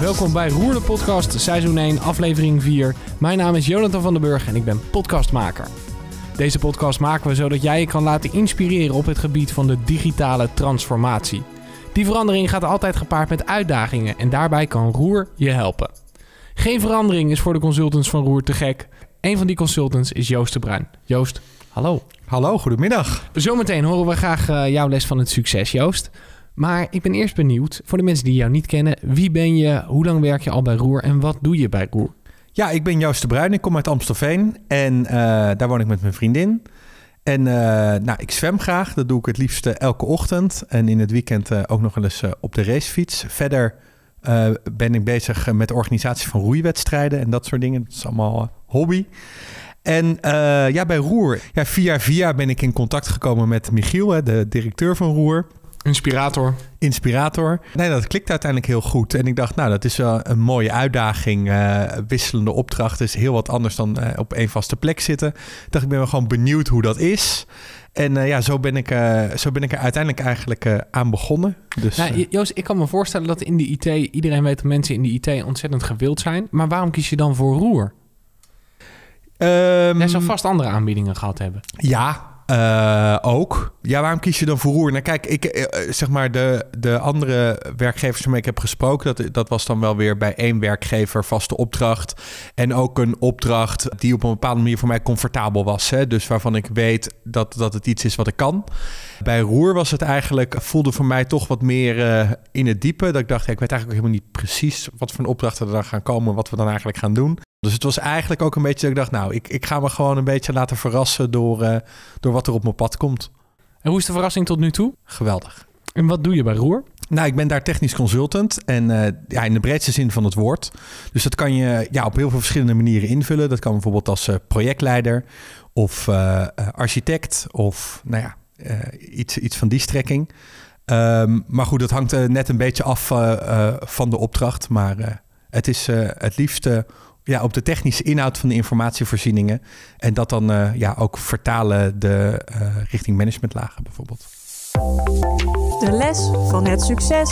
Welkom bij Roer de Podcast, seizoen 1, aflevering 4. Mijn naam is Jonathan van den Burg en ik ben podcastmaker. Deze podcast maken we zodat jij je kan laten inspireren op het gebied van de digitale transformatie. Die verandering gaat altijd gepaard met uitdagingen en daarbij kan Roer je helpen. Geen verandering is voor de consultants van Roer te gek. Een van die consultants is Joost de Bruin. Joost, hallo. Hallo, goedemiddag. Zometeen horen we graag uh, jouw les van het succes, Joost. Maar ik ben eerst benieuwd, voor de mensen die jou niet kennen, wie ben je, hoe lang werk je al bij Roer en wat doe je bij Roer? Ja, ik ben Joost de Bruin, ik kom uit Amstelveen en uh, daar woon ik met mijn vriendin. En uh, nou, ik zwem graag, dat doe ik het liefst elke ochtend en in het weekend ook nog wel eens op de racefiets. Verder ben ik bezig met de organisatie van roeiwedstrijden en dat soort dingen. Dat is allemaal hobby. En ja, bij Roer, ja, via via ben ik in contact gekomen met Michiel, hè, de directeur van Roer. Inspirator. Inspirator. Nee, dat klikt uiteindelijk heel goed. En ik dacht, nou, dat is wel een mooie uitdaging. Uh, wisselende opdrachten is heel wat anders dan uh, op één vaste plek zitten. Ik dacht, ik ben wel gewoon benieuwd hoe dat is. En uh, ja, zo ben, ik, zo ben ik er uiteindelijk eigenlijk aan begonnen. Dus, nou, Joost, ik kan me voorstellen dat in de IT... iedereen weet dat mensen in de IT ontzettend gewild zijn. Maar waarom kies je dan voor Roer? Um, Jij zou vast andere aanbiedingen gehad hebben. Ja, uh, ook. Ja, waarom kies je dan voor roer? Nou, kijk, ik, uh, zeg maar, de, de andere werkgevers waarmee ik heb gesproken, dat, dat was dan wel weer bij één werkgever vaste opdracht. En ook een opdracht die op een bepaalde manier voor mij comfortabel was. Hè? Dus waarvan ik weet dat, dat het iets is wat ik kan. Bij roer was het eigenlijk, voelde voor mij toch wat meer in het diepe. Dat ik dacht, ik weet eigenlijk helemaal niet precies wat voor een opdrachten er dan gaan komen, wat we dan eigenlijk gaan doen. Dus het was eigenlijk ook een beetje dat ik dacht, nou, ik, ik ga me gewoon een beetje laten verrassen door, uh, door wat er op mijn pad komt. En hoe is de verrassing tot nu toe? Geweldig. En wat doe je bij Roer? Nou, ik ben daar technisch consultant en uh, ja, in de breedste zin van het woord. Dus dat kan je ja, op heel veel verschillende manieren invullen. Dat kan bijvoorbeeld als uh, projectleider of architect of nou ja, iets, iets van die strekking. Um, maar goed, dat hangt net een beetje af van de opdracht. Maar het is het liefste ja, op de technische inhoud van de informatievoorzieningen. En dat dan uh, ja, ook vertalen de, uh, richting managementlagen bijvoorbeeld. De les van het succes.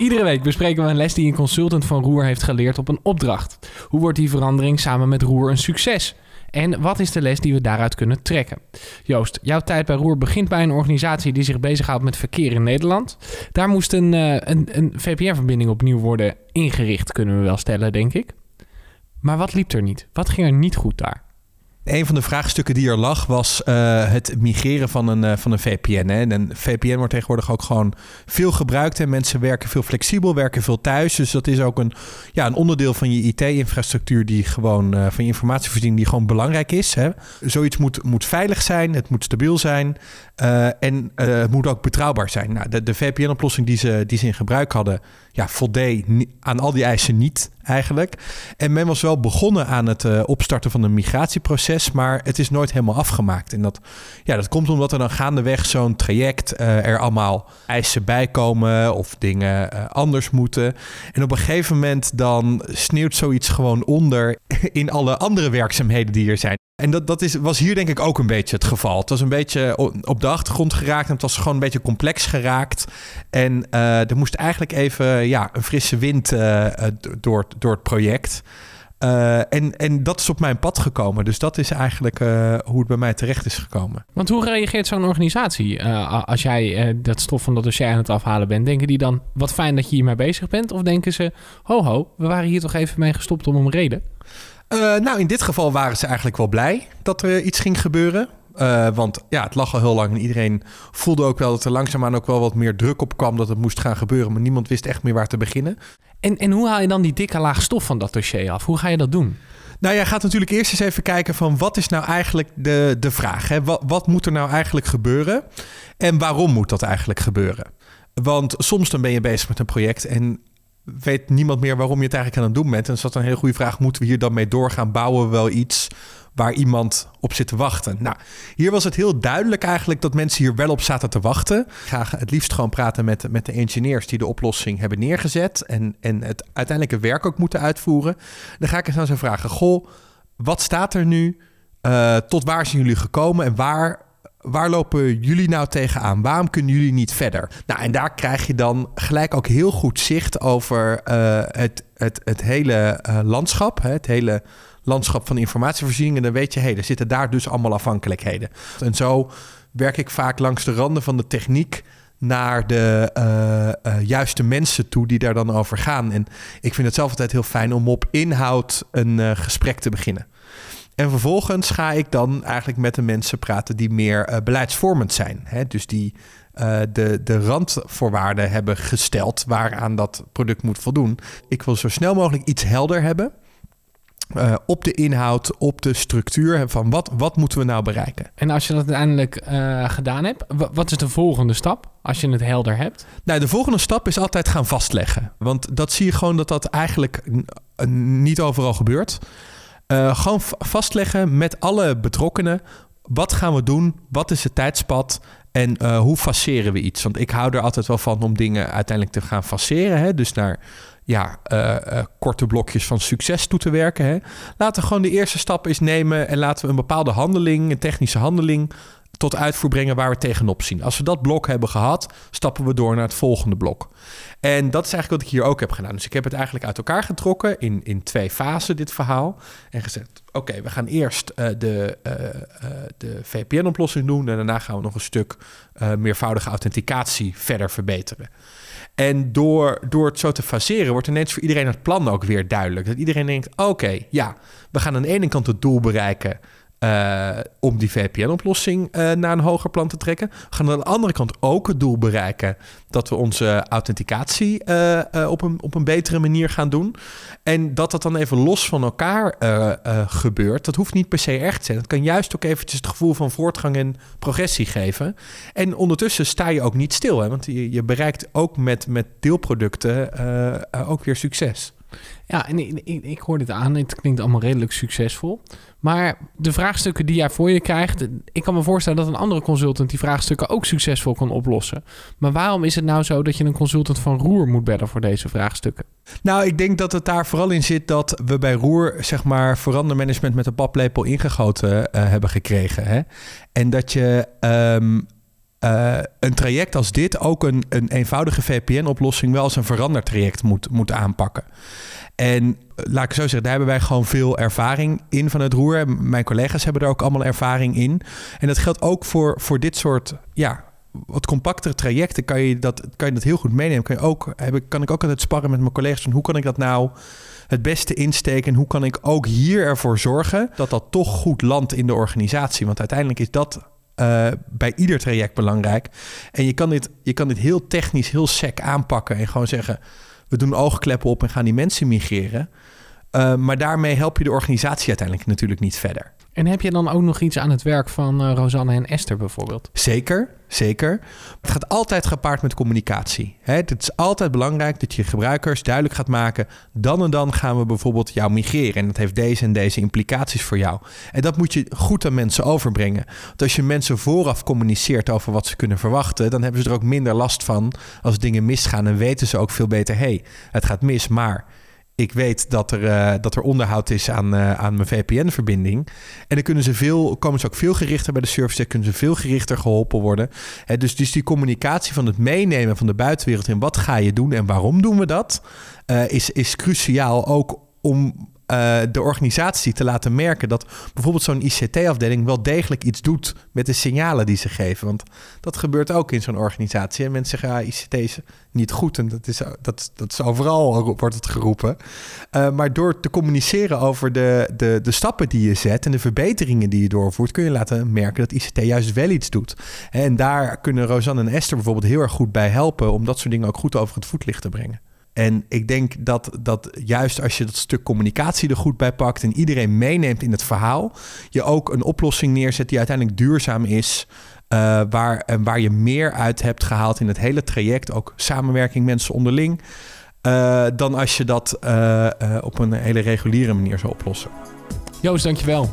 Iedere week bespreken we een les die een consultant van Roer heeft geleerd op een opdracht. Hoe wordt die verandering samen met Roer een succes? En wat is de les die we daaruit kunnen trekken? Joost, jouw tijd bij Roer begint bij een organisatie die zich bezighoudt met verkeer in Nederland. Daar moest een, uh, een, een VPN-verbinding opnieuw worden ingericht, kunnen we wel stellen, denk ik. Maar wat liep er niet? Wat ging er niet goed daar? Een van de vraagstukken die er lag was uh, het migreren van een, uh, van een VPN. Hè. En een VPN wordt tegenwoordig ook gewoon veel gebruikt. En mensen werken veel flexibel, werken veel thuis. Dus dat is ook een, ja, een onderdeel van je IT-infrastructuur die gewoon uh, van je informatievoorziening die gewoon belangrijk is. Hè. Zoiets moet, moet veilig zijn, het moet stabiel zijn. en het moet ook betrouwbaar zijn. Nou, de, de VPN-oplossing die ze, die ze in gebruik hadden, ja, voldeed aan al die eisen niet eigenlijk. En men was wel begonnen aan het uh, opstarten van een migratieproces, maar het is nooit helemaal afgemaakt. En dat, ja, dat komt omdat er dan gaandeweg zo'n traject uh, er allemaal eisen bij komen of dingen uh, anders moeten. En op een gegeven moment dan sneeuwt zoiets gewoon onder in alle andere werkzaamheden die er zijn. En dat, dat is, was hier denk ik ook een beetje het geval. Het was een beetje op de achtergrond geraakt en het was gewoon een beetje complex geraakt. En uh, er moest eigenlijk even ja, een frisse wind uh, door, door het project. En, en dat is op mijn pad gekomen. Dus dat is eigenlijk hoe het bij mij terecht is gekomen. Want hoe reageert zo'n organisatie als jij dat stof van dat dossier aan het afhalen bent? Denken die dan, wat fijn dat je hiermee bezig bent? Of denken ze, ho ho, we waren hier toch even mee gestopt om een reden? Uh, nou, in dit geval waren ze eigenlijk wel blij dat er iets ging gebeuren. Uh, want ja, het lag al heel lang en iedereen voelde ook wel dat er langzaamaan ook wel wat meer druk op kwam dat het moest gaan gebeuren. Maar niemand wist echt meer waar te beginnen. En, en hoe haal je dan die dikke laag stof van dat dossier af? Hoe ga je dat doen? Nou, jij gaat natuurlijk eerst eens even kijken van wat is nou eigenlijk de, de vraag? Hè? Wat, wat moet er nou eigenlijk gebeuren? En waarom moet dat eigenlijk gebeuren? Want soms dan ben je bezig met een project en weet niemand meer waarom je het eigenlijk aan het doen bent. En is dat een hele goede vraag. Moeten we hier dan mee doorgaan? Bouwen we wel iets waar iemand op zit te wachten? Nou, hier was het heel duidelijk eigenlijk dat mensen hier wel op zaten te wachten. Ga het liefst gewoon praten met, met de engineers die de oplossing hebben neergezet. En, en het uiteindelijke werk ook moeten uitvoeren. Dan ga ik eens aan ze vragen. Goh, wat staat er nu? Uh, tot waar zijn jullie gekomen? En waar waar lopen jullie nou tegenaan? Waarom kunnen jullie niet verder? Nou, en daar krijg je dan gelijk ook heel goed zicht over uh, het, het, het hele uh, landschap. Hè, het hele landschap van informatievoorziening. En dan weet je, hé, hey, er zitten daar dus allemaal afhankelijkheden. En zo werk ik vaak langs de randen van de techniek naar de uh, juiste mensen toe die daar dan over gaan. En ik vind het zelf altijd heel fijn om op inhoud een gesprek te beginnen. En vervolgens ga ik dan eigenlijk met de mensen praten die meer beleidsvormend zijn. Hè? Dus die de, de randvoorwaarden hebben gesteld waaraan dat product moet voldoen. Ik wil zo snel mogelijk iets helder hebben. Uh, op de inhoud, op de structuur van wat, wat moeten we nou bereiken. En als je dat uiteindelijk uh, gedaan hebt, wat is de volgende stap als je het helder hebt? Nou, de volgende stap is altijd gaan vastleggen. Want dat zie je gewoon dat dat eigenlijk niet overal gebeurt. Uh, gewoon vastleggen met alle betrokkenen. Wat gaan we doen? Wat is het tijdspad? En uh, hoe faceren we iets? Want ik hou er altijd wel van om dingen uiteindelijk te gaan faceren. Hè? Dus naar ja, uh, korte blokjes van succes toe te werken. Hè? Laten we gewoon de eerste stap eens nemen en laten we een bepaalde handeling, een technische handeling, tot uitvoer brengen waar we tegenop zien. Als we dat blok hebben gehad, stappen we door naar het volgende blok. En dat is eigenlijk wat ik hier ook heb gedaan. Dus ik heb het eigenlijk uit elkaar getrokken in, in twee fasen, dit verhaal. En gezegd, oké, we gaan eerst uh, de, uh, uh, de VPN-oplossing doen... en daarna gaan we nog een stuk meervoudige authenticatie verder verbeteren. En door, door het zo te faseren, wordt ineens voor iedereen het plan ook weer duidelijk. Dat iedereen denkt: oké, ja, we gaan aan de ene kant het doel bereiken. Uh, om die VPN-oplossing uh, naar een hoger plan te trekken. We gaan aan de andere kant ook het doel bereiken dat we onze authenticatie uh, op, een, op een betere manier gaan doen. En dat dat dan even los van elkaar gebeurt, dat hoeft niet per se echt te zijn. Het kan juist ook eventjes het gevoel van voortgang en progressie geven. En ondertussen sta je ook niet stil, hè, want je, je bereikt ook met, met deelproducten ook weer succes. Ja, en ik, ik, ik hoor dit aan. Het klinkt allemaal redelijk succesvol. Maar de vraagstukken die jij voor je krijgt... ik kan me voorstellen dat een andere consultant... die vraagstukken ook succesvol kan oplossen. Maar waarom is het nou zo dat je een consultant van Roer moet bellen... voor deze vraagstukken? Nou, ik denk dat het daar vooral in zit... dat we bij Roer, zeg maar, verandermanagement... met een paplepel ingegoten uh, hebben gekregen. Hè? En dat je... Um, uh, een traject als dit ook een, een eenvoudige VPN-oplossing wel als een verandertraject moet, moet aanpakken. En laat ik zo zeggen, daar hebben wij gewoon veel ervaring in van het roer. Mijn collega's hebben er ook allemaal ervaring in. En dat geldt ook voor, voor dit soort ja, wat compactere trajecten. Kan je, dat, kan je dat heel goed meenemen. Kan, je ook, heb ik, kan ik ook altijd sparren met mijn collega's van hoe kan ik dat nou het beste insteken? En hoe kan ik ook hier ervoor zorgen dat dat toch goed landt in de organisatie? Want uiteindelijk is dat uh, bij ieder traject belangrijk. En je kan, dit, je kan dit heel technisch, heel sec aanpakken en gewoon zeggen: we doen oogkleppen op en gaan die mensen migreren. Uh, maar daarmee help je de organisatie uiteindelijk natuurlijk niet verder. En heb je dan ook nog iets aan het werk van uh, Rosanne en Esther bijvoorbeeld? Zeker, zeker. Het gaat altijd gepaard met communicatie. Hè? Het is altijd belangrijk dat je gebruikers duidelijk gaat maken... dan en dan gaan we bijvoorbeeld jou migreren. En dat heeft deze en deze implicaties voor jou. En dat moet je goed aan mensen overbrengen. Want als je mensen vooraf communiceert over wat ze kunnen verwachten... dan hebben ze er ook minder last van als dingen misgaan. En weten ze ook veel beter, hé, hey, het gaat mis, maar ik weet dat er, uh, dat er onderhoud is aan, uh, aan mijn VPN-verbinding. En dan kunnen ze veel, komen ze ook veel gerichter bij de service, kunnen ze veel gerichter geholpen worden. Dus, dus die communicatie van het meenemen van de buitenwereld in wat ga je doen en waarom doen we dat, uh, is, is cruciaal ook om uh, de organisatie te laten merken dat bijvoorbeeld zo'n ICT-afdeling wel degelijk iets doet met de signalen die ze geven. Want dat gebeurt ook in zo'n organisatie. En mensen zeggen, ja, ICT is niet goed en dat is, dat, dat is overal, wordt het geroepen. Uh, maar door te communiceren over de, de, de stappen die je zet en de verbeteringen die je doorvoert, kun je laten merken dat ICT juist wel iets doet. En daar kunnen Rosanne en Esther bijvoorbeeld heel erg goed bij helpen om dat soort dingen ook goed over het voetlicht te brengen. En ik denk dat, dat juist als je dat stuk communicatie er goed bij pakt en iedereen meeneemt in het verhaal, je ook een oplossing neerzet die uiteindelijk duurzaam is. Uh, waar, en waar je meer uit hebt gehaald in het hele traject, ook samenwerking mensen onderling, uh, dan als je dat uh, op een hele reguliere manier zou oplossen. Joost, dankjewel.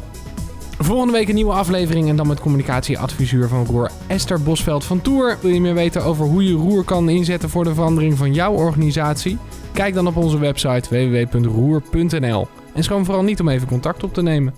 Volgende week een nieuwe aflevering en dan met communicatieadviseur van Roer Esther Bosveld van Tour. Wil je meer weten over hoe je Roer kan inzetten voor de verandering van jouw organisatie? Kijk dan op onze website www.roer.nl en schroom vooral niet om even contact op te nemen.